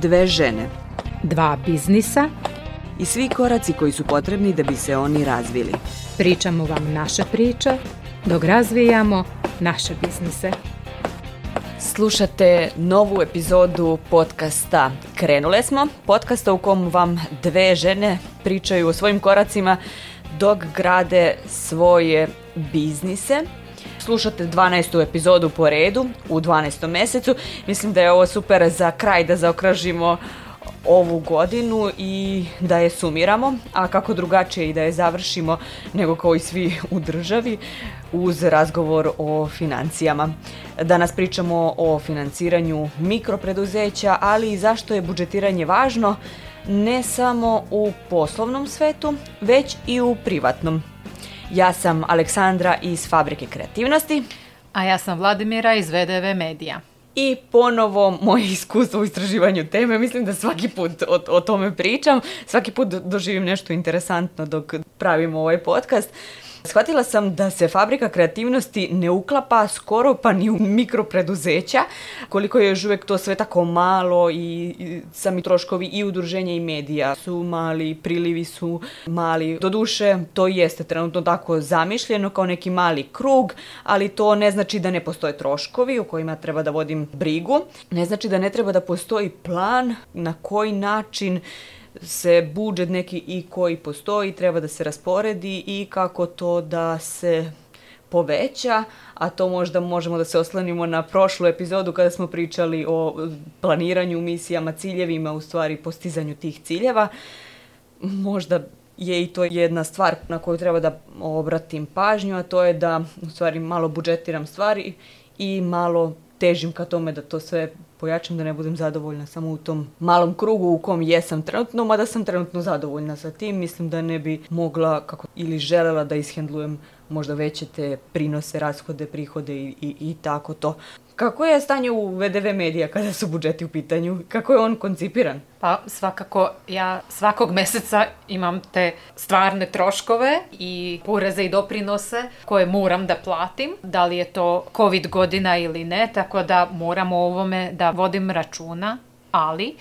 Dve žene. Dva biznisa. I svi koraci koji su potrebni da bi se oni razvili. Pričamo vam naše priče, dok razvijamo naše biznise. Slušate novu epizodu podcasta Krenule smo, podcasta u kom vam dve žene pričaju o svojim koracima dok grade svoje biznise. Slušate 12. epizodu po redu u 12. mesecu. Mislim da je ovo super za kraj da zaokražimo ovu godinu i da je sumiramo, a kako drugačije i da je završimo nego kao i svi u državi uz razgovor o financijama. Danas pričamo o financiranju mikropreduzeća, ali i zašto je budžetiranje važno ne samo u poslovnom svetu, već i u privatnom. Ja sam Aleksandra iz Fabrike kreativnosti. A ja sam Vladimira iz VDV Medija. I ponovo moje iskustvo u istraživanju teme, mislim da svaki put o, o tome pričam, svaki put doživim nešto interesantno dok pravim ovaj podcast. Shvatila sam da se fabrika kreativnosti ne uklapa skoro pa ni u mikropreduzeća, koliko je još uvek to sve tako malo i, sami troškovi i udruženja i medija su mali, prilivi su mali. Doduše, to jeste trenutno tako zamišljeno kao neki mali krug, ali to ne znači da ne postoje troškovi o kojima treba da vodim brigu. Ne znači da ne treba da postoji plan na koji način se budžet neki i koji postoji treba da se rasporedi i kako to da se poveća, a to možda možemo da se oslanimo na prošlu epizodu kada smo pričali o e, planiranju, misijama, ciljevima, u stvari postizanju tih ciljeva. Možda je i to jedna stvar na koju treba da obratim pažnju, a to je da u stvari malo budžetiram stvari i malo težim ka tome da to sve pojačam da ne budem zadovoljna samo u tom malom krugu u kom jesam trenutno, mada sam trenutno zadovoljna sa tim, mislim da ne bi mogla kako, ili želela da ishendlujem možda veće te prinose, rashode, prihode i, i, i tako to. Kako je stanje u VDV medija kada su budžeti u pitanju? Kako je on koncipiran? Pa svakako ja svakog meseca imam te stvarne troškove i poreze i doprinose koje moram da platim. Da li je to COVID godina ili ne, tako da moram o ovome da vodim računa, ali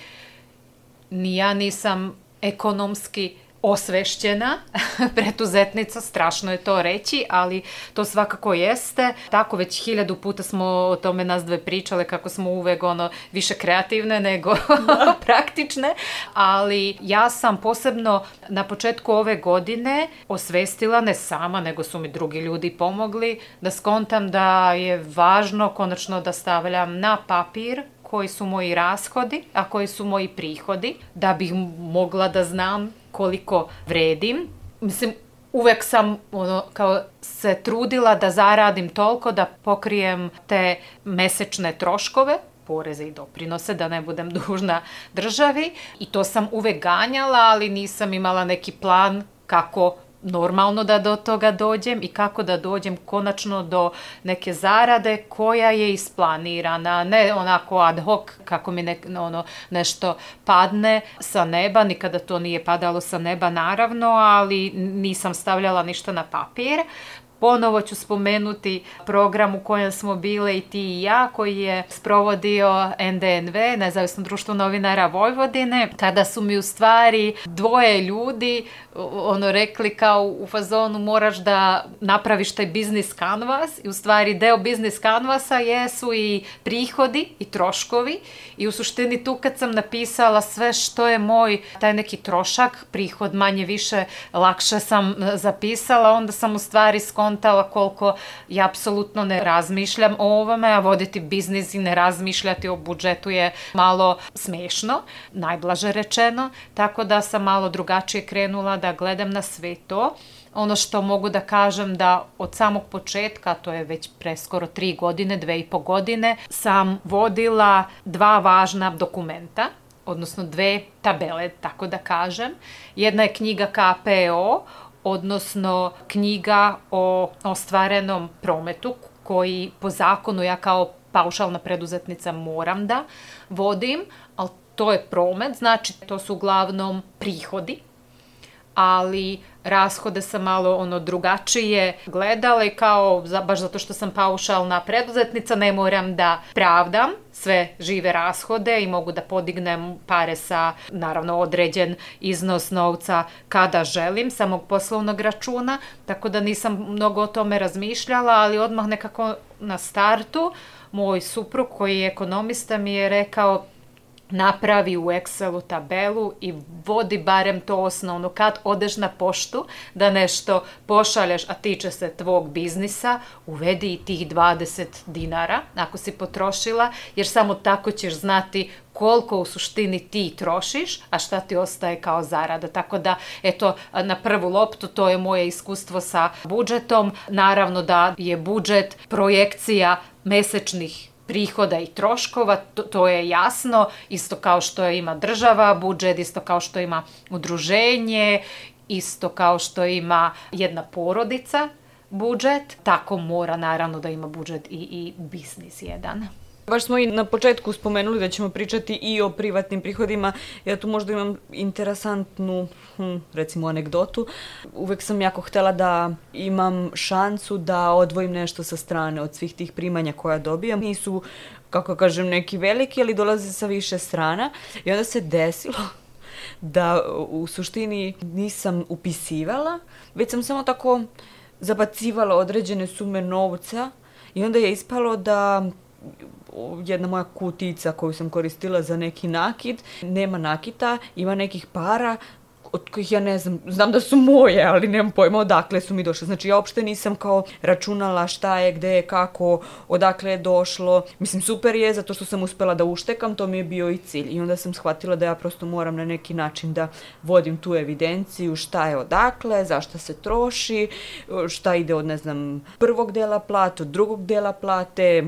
ni ja nisam ekonomski osvešćena pretuzetnica, strašno je to reći, ali to svakako jeste. Tako već hiljadu puta smo o tome nas dve pričale kako smo uvek ono više kreativne nego da. praktične, ali ja sam posebno na početku ove godine osvestila ne sama, nego su mi drugi ljudi pomogli da skontam da je važno konačno da stavljam na papir koji su moji rashodi, a koji su moji prihodi, da bih mogla da znam koliko vredim. Mislim, uvek sam ono, kao se trudila da zaradim toliko da pokrijem te mesečne troškove poreze i doprinose, da ne budem dužna državi. I to sam uvek ganjala, ali nisam imala neki plan kako normalno da do toga dođem i kako da dođem konačno do neke zarade koja je isplanirana, ne onako ad hoc kako mi ne, ono, nešto padne sa neba, nikada to nije padalo sa neba naravno, ali nisam stavljala ništa na papir, Ponovo ću spomenuti program u kojem smo bile i ti i ja, koji je sprovodio NDNV, Nezavisno društvo novinara Vojvodine, kada su mi u stvari dvoje ljudi ono rekli kao u fazonu moraš da napraviš taj biznis kanvas i u stvari deo biznis kanvasa jesu i prihodi i troškovi i u suštini tu kad sam napisala sve što je moj taj neki trošak, prihod manje više lakše sam e, zapisala, onda sam u stvari skontrolala skontala koliko ja apsolutno ne razmišljam o ovome, a voditi biznis i ne razmišljati o budžetu je malo smešno, najblaže rečeno, tako da sam malo drugačije krenula da gledam na sve to. Ono što mogu da kažem da od samog početka, to je već pre skoro tri godine, dve i po godine, sam vodila dva važna dokumenta, odnosno dve tabele, tako da kažem. Jedna je knjiga KPO e odnosno knjiga o ostvarenom prometu koji po zakonu ja kao paušalna preduzetnica moram da vodim, ali to je promet, znači to su uglavnom prihodi ali rashode sam malo ono drugačije gledala i kao, za, baš zato što sam paušalna preduzetnica, ne moram da pravdam sve žive rashode i mogu da podignem pare sa, naravno, određen iznos novca kada želim, samog poslovnog računa, tako da nisam mnogo o tome razmišljala, ali odmah nekako na startu moj suprug koji je ekonomista mi je rekao napravi u Excelu tabelu i vodi barem to osnovno kad odeš na poštu da nešto pošalješ a tiče se tvog biznisa uvedi i tih 20 dinara ako si potrošila jer samo tako ćeš znati koliko u suštini ti trošiš, a šta ti ostaje kao zarada. Tako da, eto, na prvu loptu to je moje iskustvo sa budžetom. Naravno da je budžet projekcija mesečnih prihoda i troškova, to, to je jasno, isto kao što ima država budžet, isto kao što ima udruženje, isto kao što ima jedna porodica budžet, tako mora naravno da ima budžet i, i biznis jedan. Baš smo i na početku spomenuli da ćemo pričati i o privatnim prihodima. Ja tu možda imam interesantnu, hm, recimo, anegdotu. Uvek sam jako htela da imam šansu da odvojim nešto sa strane od svih tih primanja koja dobijam. Nisu, kako da kažem, neki veliki, ali dolaze sa više strana. I onda se desilo da u suštini nisam upisivala, već sam samo tako zabacivala određene sume novca i onda je ispalo da jedna moja kutica koju sam koristila za neki nakit, nema nakita, ima nekih para od kojih ja ne znam, znam da su moje, ali nemam pojma odakle su mi došle. Znači ja uopšte nisam kao računala šta je, gde je, kako, odakle je došlo. Mislim super je zato što sam uspela da uštekam, to mi je bio i cilj. I onda sam shvatila da ja prosto moram na neki način da vodim tu evidenciju šta je odakle, zašta se troši, šta ide od ne znam prvog dela plate, od drugog dela plate,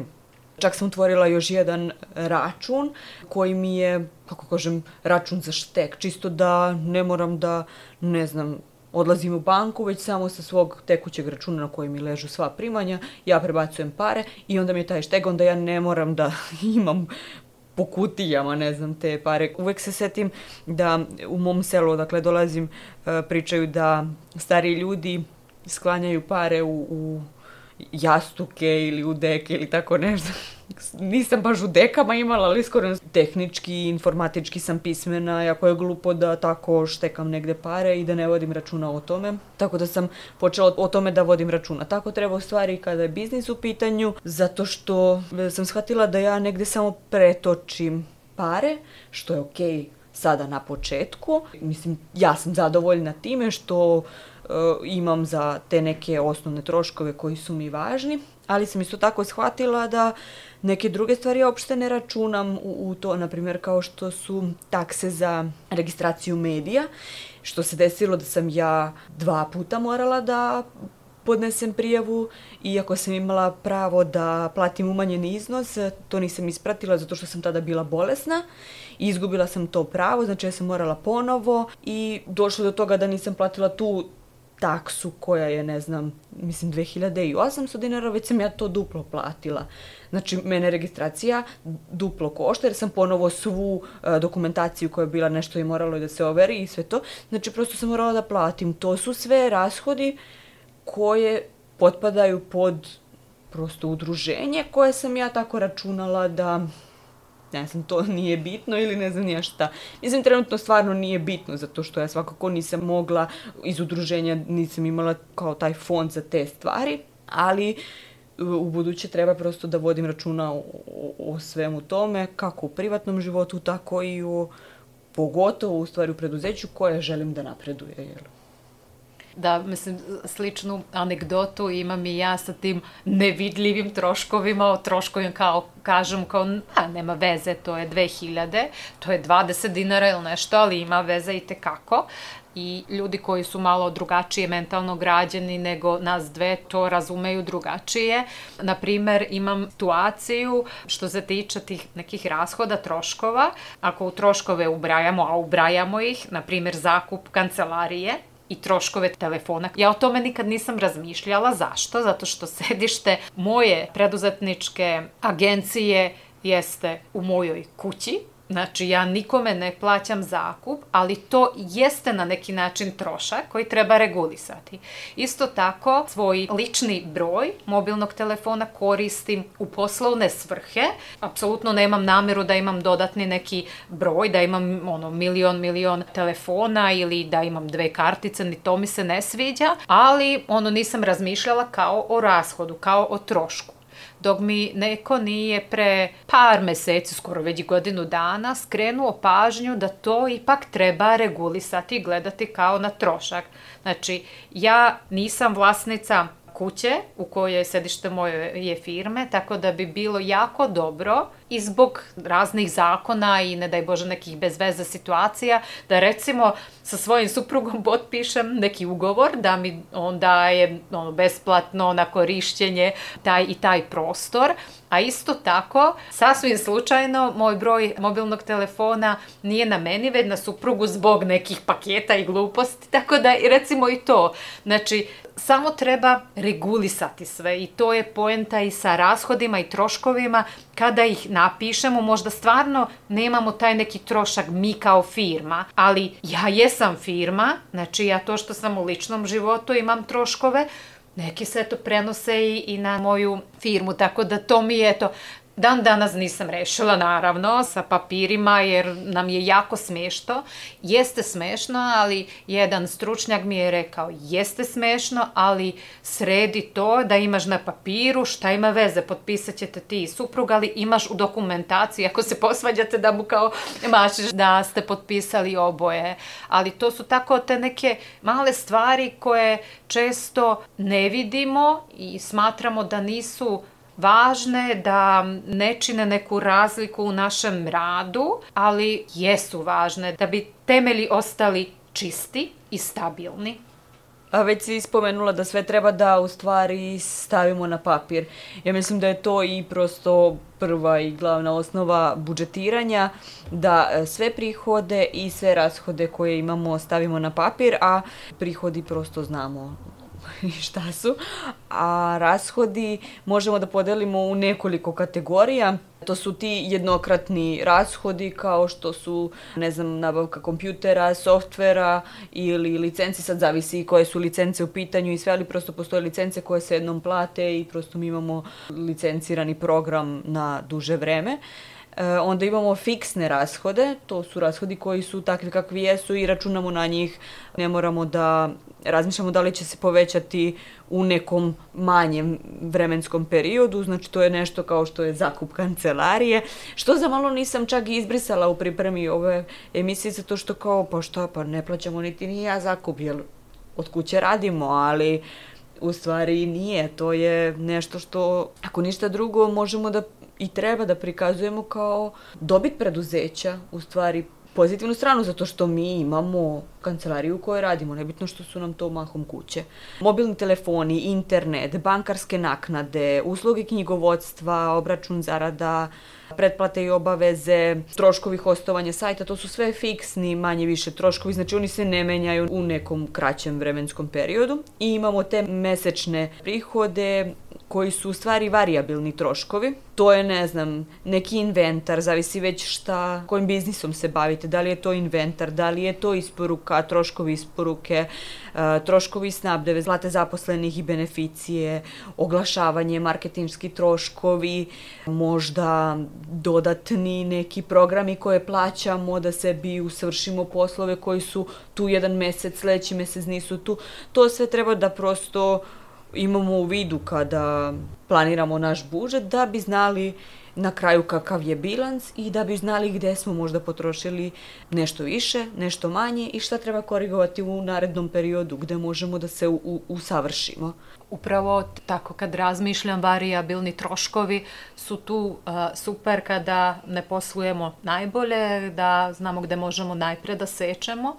Čak sam otvorila još jedan račun koji mi je, kako kažem, račun za štek, čisto da ne moram da, ne znam, odlazim u banku, već samo sa svog tekućeg računa na kojem mi ležu sva primanja, ja prebacujem pare i onda mi je taj šteg, onda ja ne moram da imam po kutijama, ne znam, te pare. Uvek se setim da u mom selu, dakle, dolazim, e, pričaju da stari ljudi sklanjaju pare u, u jastuke ili u deke ili tako nešto. Nisam baš u dekama imala, ali skoro tehnički, informatički sam pismena, jako je glupo da tako štekam negde pare i da ne vodim računa o tome. Tako da sam počela o tome da vodim računa. Tako treba u stvari kada je biznis u pitanju, zato što e, sam shvatila da ja negde samo pretočim pare, što je okej okay sada na početku. Mislim, ja sam zadovoljna time što Eh, imam za te neke osnovne troškove koji su mi važni, ali sam isto tako shvatila da neke druge stvari uopšte ne računam u, u to, na primjer kao što su takse za registraciju medija, što se desilo da sam ja dva puta morala da podnesem prijavu, iako sam imala pravo da platim umanjen iznos, to nisam ispratila zato što sam tada bila bolesna i izgubila sam to pravo, znači ja sam morala ponovo i došlo do toga da nisam platila tu taksu koja je, ne znam, mislim 2800 dinara, već sam ja to duplo platila. Znači, mene registracija duplo košta, jer sam ponovo svu e, dokumentaciju koja je bila nešto i moralo da se overi i sve to. Znači, prosto sam morala da platim. To su sve rashodi koje potpadaju pod prosto udruženje koje sam ja tako računala da ne znam, to nije bitno ili ne znam nija šta. Mislim, trenutno stvarno nije bitno, zato što ja svakako nisam mogla iz udruženja, nisam imala kao taj fond za te stvari, ali e, u buduće treba prosto da vodim računa o, o, o svemu tome, kako u privatnom životu, tako i u, pogotovo u stvari u preduzeću koje želim da napreduje, jel? da, mislim, sličnu anegdotu imam i ja sa tim nevidljivim troškovima, o troškovima kao, kažem, kao, a, nema veze, to je 2000, to je 20 dinara ili nešto, ali ima veze i tekako i ljudi koji su malo drugačije mentalno građeni nego nas dve to razumeju drugačije. Na primer, imam situaciju što se tiče tih nekih rashoda, troškova. Ako u troškove ubrajamo, a ubrajamo ih, na primer zakup kancelarije, i troškove telefona. Ja o tome nikad nisam razmišljala. Zašto? Zato što sedište moje preduzetničke agencije jeste u mojoj kući Znači, ja nikome ne plaćam zakup, ali to jeste na neki način trošak koji treba regulisati. Isto tako, svoj lični broj mobilnog telefona koristim u poslovne svrhe. Apsolutno nemam nameru da imam dodatni neki broj, da imam ono milion, milion telefona ili da imam dve kartice, ni to mi se ne sviđa, ali ono nisam razmišljala kao o rashodu, kao o trošku dok mi neko nije pre par meseci, skoro već godinu dana, skrenuo pažnju da to ipak treba regulisati i gledati kao na trošak. Znači, ja nisam vlasnica kuće u kojoj je sedište moje je firme, tako da bi bilo jako dobro i zbog raznih zakona i ne daj Bože nekih bezveze situacija, da recimo sa svojim suprugom potpišem neki ugovor da mi onda je ono, besplatno na korišćenje taj i taj prostor, a isto tako sasvim slučajno moj broj mobilnog telefona nije na meni već na suprugu zbog nekih paketa i gluposti, tako da recimo i to. Znači, samo treba regulisati sve i to je poenta i sa rashodima i troškovima kada ih napišemo, možda stvarno nemamo taj neki trošak mi kao firma, ali ja jesam firma, znači ja to što sam u ličnom životu imam troškove, neki se to prenose i, i na moju firmu, tako da to mi je to Dan danas nisam rešila, naravno, sa papirima, jer nam je jako smešno. Jeste smešno, ali jedan stručnjak mi je rekao, jeste smešno, ali sredi to da imaš na papiru, šta ima veze, potpisat ćete ti i suprug, ali imaš u dokumentaciji, ako se posvađate da mu kao mašiš da ste potpisali oboje. Ali to su tako te neke male stvari koje često ne vidimo i smatramo da nisu važne, da ne čine neku razliku u našem radu, ali jesu važne da bi temelji ostali čisti i stabilni. A već si spomenula da sve treba da u stvari stavimo na papir. Ja mislim da je to i prosto prva i glavna osnova budžetiranja, da e, sve prihode i sve rashode koje imamo stavimo na papir, a prihodi prosto znamo i šta su, a rashodi možemo da podelimo u nekoliko kategorija. To su ti jednokratni rashodi kao što su, ne znam, nabavka kompjutera, softvera ili licenci, sad zavisi koje su licence u pitanju i sve, ali prosto postoje licence koje se jednom plate i prosto mi imamo licencirani program na duže vreme. E, onda imamo fiksne rashode, to su rashodi koji su takvi kakvi jesu i računamo na njih. Ne moramo da razmišljamo da li će se povećati u nekom manjem vremenskom periodu, znači to je nešto kao što je zakup kancelarije, što za malo nisam čak i izbrisala u pripremi ove emisije, zato što kao, pa šta, pa ne plaćamo niti ni ja zakup, jer od kuće radimo, ali u stvari nije, to je nešto što, ako ništa drugo, možemo da i treba da prikazujemo kao dobit preduzeća, u stvari pozitivnu stranu, zato što mi imamo kancelariju u kojoj radimo, nebitno što su nam to mahom kuće. Mobilni telefoni, internet, bankarske naknade, usluge knjigovodstva, obračun zarada, pretplate i obaveze, troškovi hostovanja sajta, to su sve fiksni manje više troškovi, znači oni se ne menjaju u nekom kraćem vremenskom periodu i imamo te mesečne prihode koji su u stvari variabilni troškovi. To je, ne znam, neki inventar, zavisi već šta, kojim biznisom se bavite, da li je to inventar, da li je to isporuka, troškovi isporuke, e, troškovi snabdeve, zlate zaposlenih i beneficije, oglašavanje, marketinški troškovi, možda dodatni neki programi koje plaćamo da sebi usvršimo poslove koji su tu jedan mesec, sledeći mesec nisu tu. To sve treba da prosto imamo u vidu kada planiramo naš budžet da bi znali na kraju kakav je bilans i da bi znali gde smo možda potrošili nešto više, nešto manje i šta treba korigovati u narednom periodu gde možemo da se u, usavršimo. Upravo tako kad razmišljam variabilni troškovi su tu uh, super kada ne poslujemo najbolje, da znamo gde možemo najpre da sečemo,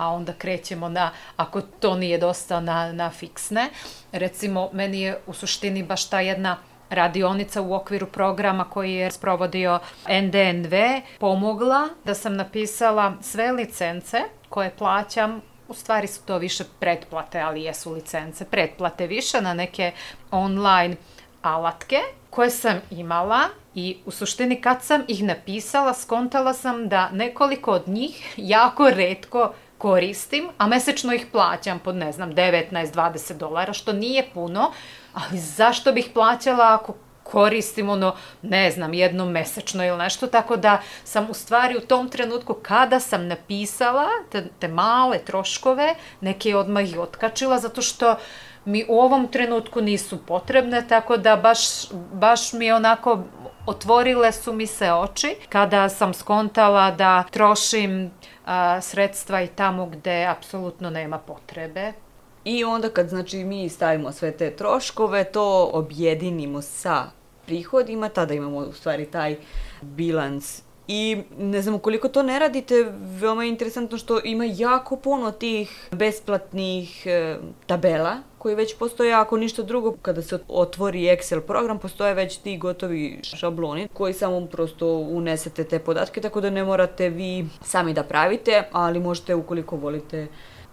a onda krećemo na, ako to nije dosta, na, na fiksne. Recimo, meni je u suštini baš ta jedna radionica u okviru programa koji je sprovodio NDNV pomogla da sam napisala sve licence koje plaćam u stvari su to više pretplate, ali jesu licence, pretplate više na neke online alatke koje sam imala i u suštini kad sam ih napisala skontala sam da nekoliko od njih jako redko koristim, a mesečno ih plaćam pod, ne znam, 19-20 dolara, što nije puno, ali zašto bih plaćala ako koristim ono, ne znam, jednom mesečno ili nešto, tako da sam u stvari u tom trenutku kada sam napisala te, te male troškove, neke odmah i otkačila, zato što mi u ovom trenutku nisu potrebne, tako da baš, baš mi onako otvorile su mi se oči kada sam skontala da trošim a, sredstva i tamo gde apsolutno nema potrebe. I onda kad znači mi stavimo sve te troškove, to objedinimo sa prihodima, tada imamo u stvari taj bilans I ne znam koliko to ne radite, veoma je interesantno što ima jako puno tih besplatnih e, tabela koji već postoje, ako ništa drugo, kada se otvori Excel program, postoje već ti gotovi šabloni koji samo prosto unesete te podatke, tako da ne morate vi sami da pravite, ali možete ukoliko volite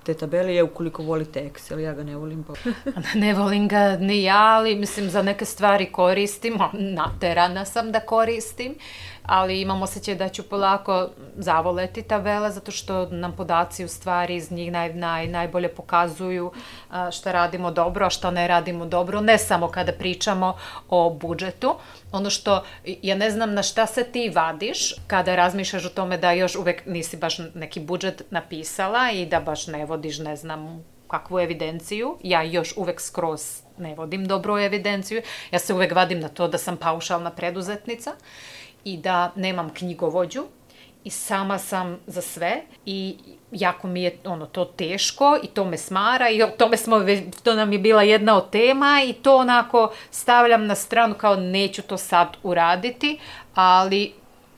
te tabele je ukoliko volite Excel, ja ga ne volim. Pa... Da, ne volim ga ni ja, ali mislim za neke stvari koristim, naterana sam da koristim ali imam osjećaj da ću polako zavoleti ta vela zato što nam podaci u stvari iz njih naj, naj, najbolje pokazuju šta radimo dobro, a šta ne radimo dobro, ne samo kada pričamo o budžetu. Ono što, ja ne znam na šta se ti vadiš kada razmišljaš o tome da još uvek nisi baš neki budžet napisala i da baš ne vodiš, ne znam, kakvu evidenciju. Ja još uvek skroz ne vodim dobro evidenciju. Ja se uvek vadim na to da sam paušalna preduzetnica i da nemam knjigovođu i sama sam za sve i jako mi je ono to teško i to me smara i to me smo to nam je bila jedna od tema i to onako stavljam na stranu kao neću to sad uraditi, ali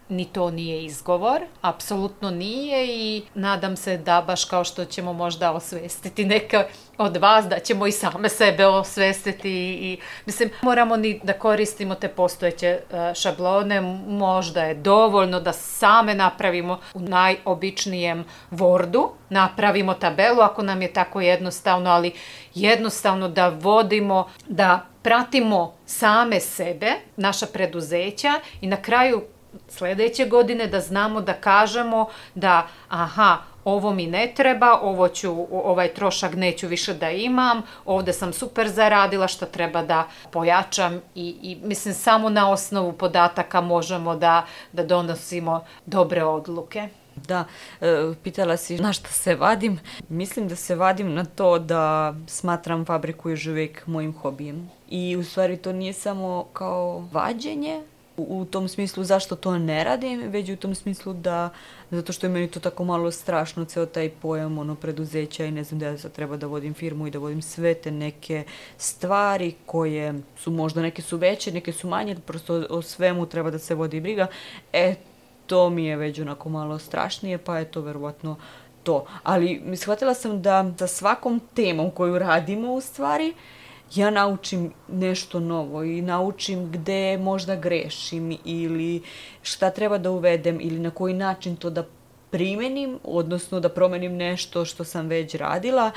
ni to nije izgovor, apsolutno nije i nadam se da baš kao što ćemo možda osvestiti neke od vas da ćemo i same sebe osvestiti i mislim moramo ni da koristimo te postojeće e, šablone možda je dovoljno da same napravimo u najobičnijem Wordu napravimo tabelu ako nam je tako jednostavno ali jednostavno da vodimo da pratimo same sebe naša preduzeća i na kraju sledeće godine da znamo da kažemo da aha, ovo mi ne treba, ovo ću, ovaj trošak neću više da imam, ovde sam super zaradila, šta treba da pojačam i, i mislim samo na osnovu podataka možemo da, da donosimo dobre odluke. Da, e, pitala si na šta se vadim. Mislim da se vadim na to da smatram fabriku još uvek mojim hobijem. I u stvari to nije samo kao vađenje, u tom smislu zašto to ne radim, već u tom smislu da, zato što je meni to tako malo strašno, ceo taj pojam ono, preduzeća i ne znam da ja sad treba da vodim firmu i da vodim sve te neke stvari koje su možda neke su veće, neke su manje, prosto o, svemu treba da se vodi briga. E, to mi je već onako malo strašnije, pa je to verovatno to. Ali shvatila sam da sa svakom temom koju radimo u stvari, ja naučim nešto novo i naučim gde možda grešim ili šta treba da uvedem ili na koji način to da primenim, odnosno da promenim nešto što sam već radila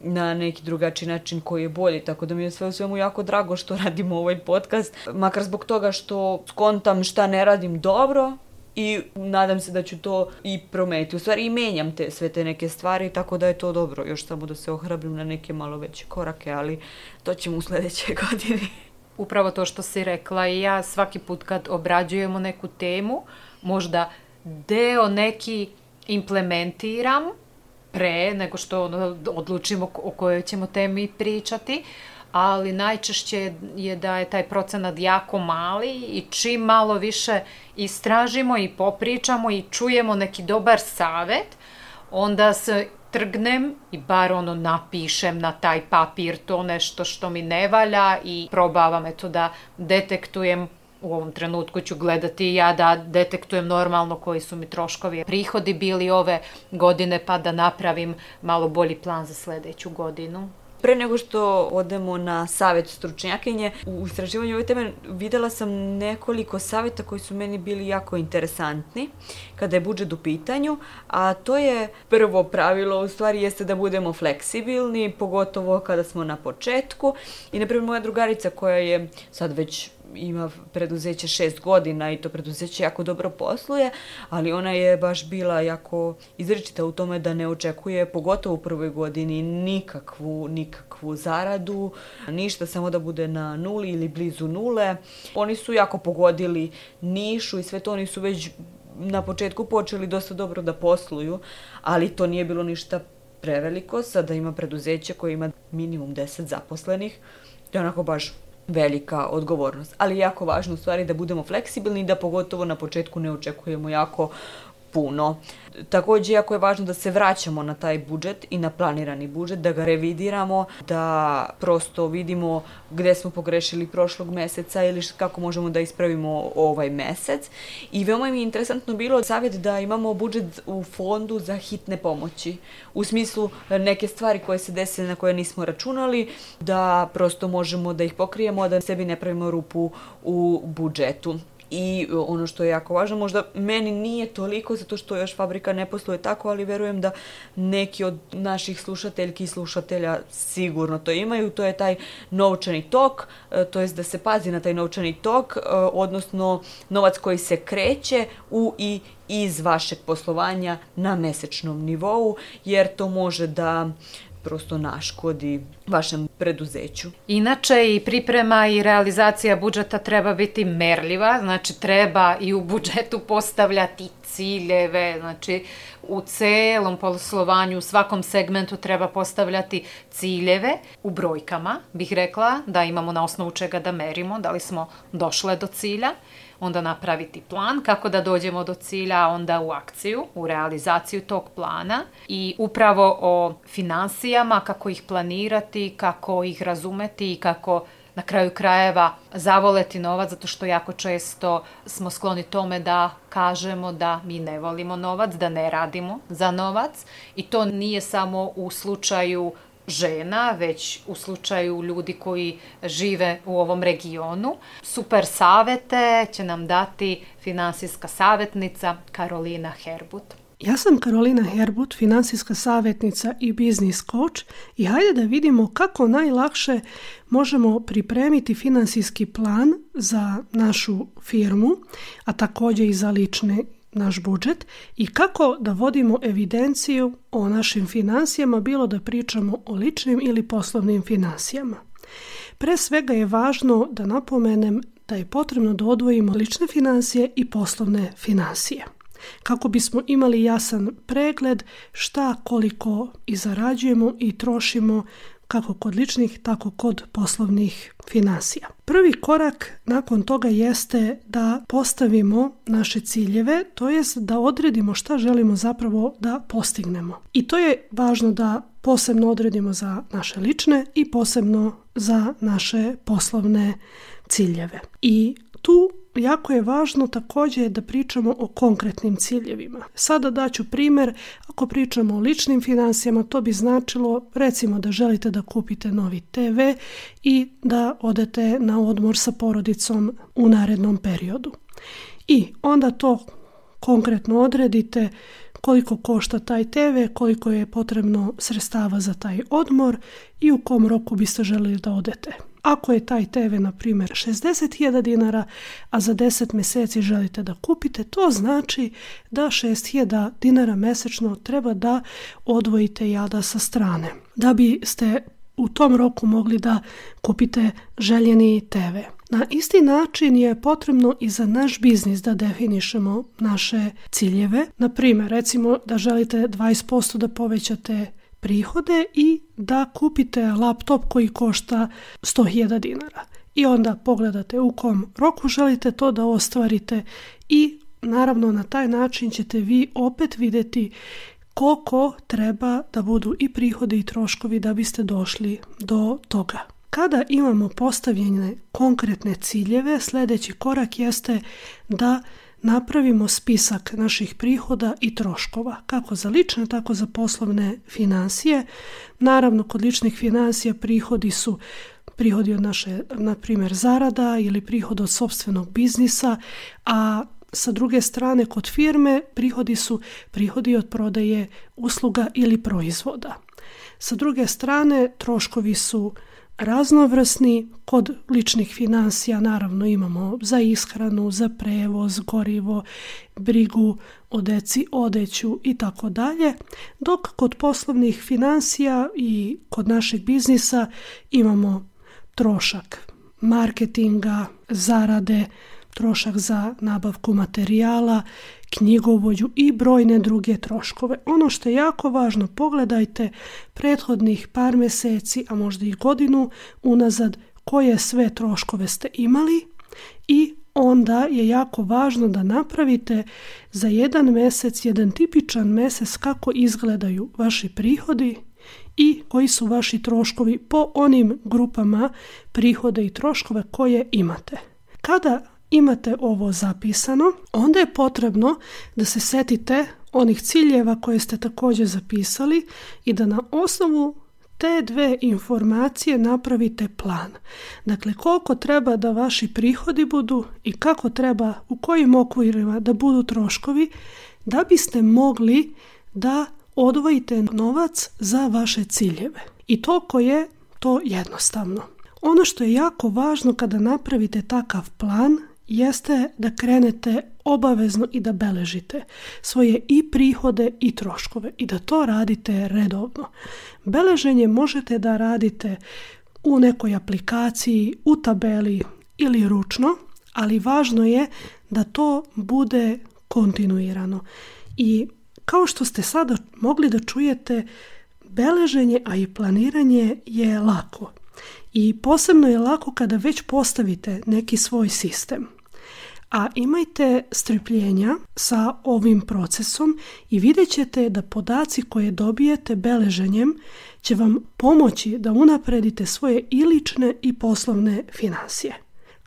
na neki drugačiji način koji je bolji, tako da mi je sve u svemu jako drago što radim ovaj podcast, makar zbog toga što skontam šta ne radim dobro, i nadam se da ću to i promeniti. U stvari i menjam te sve te neke stvari, tako da je to dobro. Još samo da se ohrabrim na neke malo veće korake, ali to ćemo u sledećoj godini. Upravo to što si rekla i ja svaki put kad obrađujemo neku temu, možda deo neki implementiram pre nego što ono, odlučimo o kojoj ćemo temi pričati, uh, ali najčešće je da je taj procenat jako mali i čim malo više istražimo i popričamo i čujemo neki dobar savet, onda se trgnem i bar ono napišem na taj papir to nešto što mi ne valja i probavam eto da detektujem u ovom trenutku ću gledati ja da detektujem normalno koji su mi troškovi prihodi bili ove godine pa da napravim malo bolji plan za sledeću godinu. Pre nego što odemo na savet stručnjakinje, u istraživanju ove teme videla sam nekoliko saveta koji su meni bili jako interesantni kada je budžet u pitanju, a to je prvo pravilo u stvari jeste da budemo fleksibilni, pogotovo kada smo na početku. I, na primjer, moja drugarica koja je sad već ima preduzeće šest godina i to preduzeće jako dobro posluje, ali ona je baš bila jako izrečita u tome da ne očekuje, pogotovo u prvoj godini, nikakvu, nikakvu zaradu, ništa, samo da bude na nuli ili blizu nule. Oni su jako pogodili nišu i sve to, oni su već na početku počeli dosta dobro da posluju, ali to nije bilo ništa preveliko, sada ima preduzeće koje ima minimum 10 zaposlenih, to je onako baš velika odgovornost. Ali jako važno u stvari da budemo fleksibilni i da pogotovo na početku ne očekujemo jako puno. Takođe, jako je važno da se vraćamo na taj budžet i na planirani budžet, da ga revidiramo, da prosto vidimo gde smo pogrešili prošlog meseca ili kako možemo da ispravimo ovaj mesec. I veoma mi je interesantno bilo savjet da imamo budžet u fondu za hitne pomoći. U smislu neke stvari koje se dese na koje nismo računali, da prosto možemo da ih pokrijemo, da sebi ne pravimo rupu u budžetu. I e, ono što je jako važno, možda meni nije toliko zato što još fabrika ne posluje tako, ali verujem da neki od naših slušateljki i slušatelja sigurno to imaju. To je taj novčani tok, e, to jest da se pazi na taj novčani tok, e, odnosno novac koji se kreće u i iz vašeg poslovanja na mesečnom nivou, jer to može da prosto naškodi vašem preduzeću. Inače i priprema i realizacija budžeta treba biti merljiva, znači treba i u budžetu postavljati ciljeve, znači u celom poslovanju, u svakom segmentu treba postavljati ciljeve u brojkama, bih rekla, da imamo na osnovu čega da merimo, da li smo došle do cilja onda napraviti plan kako da dođemo do cilja, onda u akciju, u realizaciju tog plana i upravo o finansijama, kako ih planirati, kako ih razumeti i kako na kraju krajeva zavoleti novac zato što jako često smo skloni tome da kažemo da mi ne volimo novac, da ne radimo za novac i to nije samo u slučaju žena, već u slučaju ljudi koji žive u ovom regionu. Super savete će nam dati finansijska savetnica Karolina Herbut. Ja sam Karolina Herbut, finansijska savjetnica i biznis coach i hajde da vidimo kako najlakše možemo pripremiti finansijski plan za našu firmu, a također i za lične naš budžet i kako da vodimo evidenciju o našim finansijama, bilo da pričamo o ličnim ili poslovnim finansijama. Pre svega je važno da napomenem da je potrebno da odvojimo lične finansije i poslovne finansije. kako bismo imali jasan pregled šta koliko i zarađujemo i trošimo kako kod ličnih, tako kod poslovnih finansija. Prvi korak nakon toga jeste da postavimo naše ciljeve, to jest da odredimo šta želimo zapravo da postignemo. I to je važno da posebno odredimo za naše lične i posebno za naše poslovne ciljeve. I tu jako je važno takođe da pričamo o konkretnim ciljevima. Sada daću primer, ako pričamo o ličnim financijama, to bi značilo recimo da želite da kupite novi TV i da odete na odmor sa porodicom u narednom periodu. I onda to konkretno odredite koliko košta taj TV, koliko je potrebno sredstava za taj odmor i u kom roku biste želeli da odete. Ako je taj TV, na primjer, 60.000 dinara, a za 10 mjeseci želite da kupite, to znači da 6.000 dinara mjesečno treba da odvojite jada sa strane. Da biste u tom roku mogli da kupite željeni TV. Na isti način je potrebno i za naš biznis da definišemo naše ciljeve. Na primjer, recimo da želite 20% da povećate prihode i da kupite laptop koji košta 100.000 dinara. I onda pogledate u kom roku želite to da ostvarite i naravno na taj način ćete vi opet vidjeti koliko treba da budu i prihodi i troškovi da biste došli do toga. Kada imamo postavljene konkretne ciljeve, sljedeći korak jeste da napravimo spisak naših prihoda i troškova, kako za lične, tako za poslovne financije. Naravno, kod ličnih financija prihodi su prihodi od naše, na primjer, zarada ili prihod od sobstvenog biznisa, a sa druge strane kod firme prihodi su prihodi od prodaje usluga ili proizvoda. Sa druge strane troškovi su raznovrsni. Kod ličnih financija naravno imamo za ishranu, za prevoz, gorivo, brigu o deci, odeću i tako dalje, dok kod poslovnih financija i kod našeg biznisa imamo trošak marketinga, zarade, trošak za nabavku materijala, knjigovođu i brojne druge troškove. Ono što je jako važno, pogledajte prethodnih par meseci, a možda i godinu unazad koje sve troškove ste imali i onda je jako važno da napravite za jedan mesec, jedan tipičan mesec kako izgledaju vaši prihodi i koji su vaši troškovi po onim grupama prihode i troškove koje imate. Kada imate ovo zapisano, onda je potrebno da se setite onih ciljeva koje ste takođe zapisali i da na osnovu te dve informacije napravite plan. Dakle, koliko treba da vaši prihodi budu i kako treba, u kojim okvirima da budu troškovi, da biste mogli da odvojite novac za vaše ciljeve. I toliko je to jednostavno. Ono što je jako važno kada napravite takav plan jeste da krenete obavezno i da beležite svoje i prihode i troškove i da to radite redovno. Beleženje možete da radite u nekoj aplikaciji, u tabeli ili ručno, ali važno je da to bude kontinuirano. I kao što ste sada mogli da čujete, beleženje, a i planiranje je lako. I posebno je lako kada već postavite neki svoj sistem a imajte strpljenja sa ovim procesom i vidjet ćete da podaci koje dobijete beleženjem će vam pomoći da unapredite svoje i lične i poslovne financije.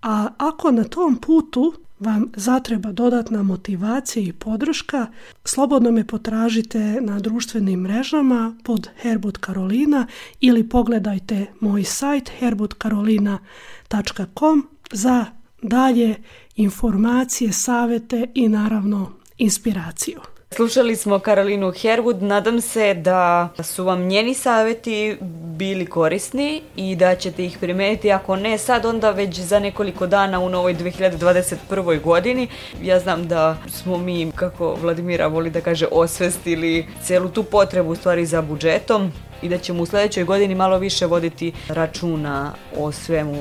A ako na tom putu vam zatreba dodatna motivacija i podrška, slobodno me potražite na društvenim mrežama pod Herbut Karolina ili pogledajte moj sajt herbutkarolina.com za dalje informacije, savete i naravno inspiraciju. Slušali smo Karolinu Herwood, nadam se da su vam njeni saveti bili korisni i da ćete ih primijeniti, ako ne sad, onda već za nekoliko dana u novoj 2021. godini. Ja znam da smo mi, kako Vladimira voli da kaže, osvestili cijelu tu potrebu u stvari za budžetom i da ćemo u sledećoj godini malo više voditi računa o svemu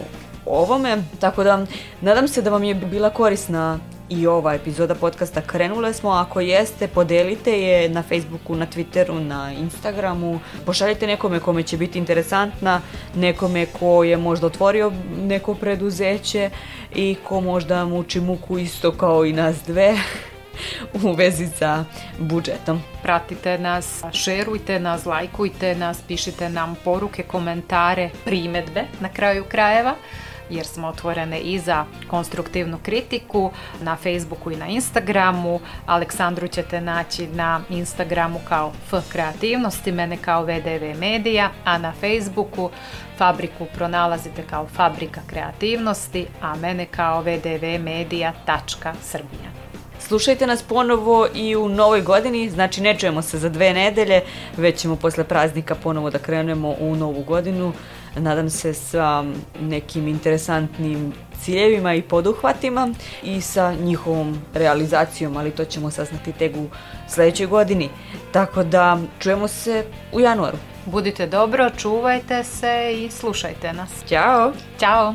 ovome, tako da nadam se da vam je bila korisna i ova epizoda podcasta krenule smo. Ako jeste, podelite je na Facebooku, na Twitteru, na Instagramu. Pošaljite nekome kome će biti interesantna, nekome ko je možda otvorio neko preduzeće i ko možda muči muku isto kao i nas dve u vezi sa budžetom. Pratite nas, šerujte nas, lajkujte nas, pišite nam poruke, komentare, primedbe na kraju krajeva jer smo otvorene i za konstruktivnu kritiku na Facebooku i na Instagramu. Aleksandru ćete naći na Instagramu kao F kreativnosti, mene kao VDV medija, a na Facebooku fabriku pronalazite kao Fabrika kreativnosti, a mene kao vdvmedia.srbija. Slušajte nas ponovo i u novoj godini, znači ne čujemo se za dve nedelje, već ćemo posle praznika ponovo da krenemo u novu godinu nadam se sa nekim interesantnim ciljevima i poduhvatima i sa njihovom realizacijom, ali to ćemo saznati tek u sledećoj godini. Tako da čujemo se u januaru. Budite dobro, čuvajte se i slušajte nas. Ćao! Ćao!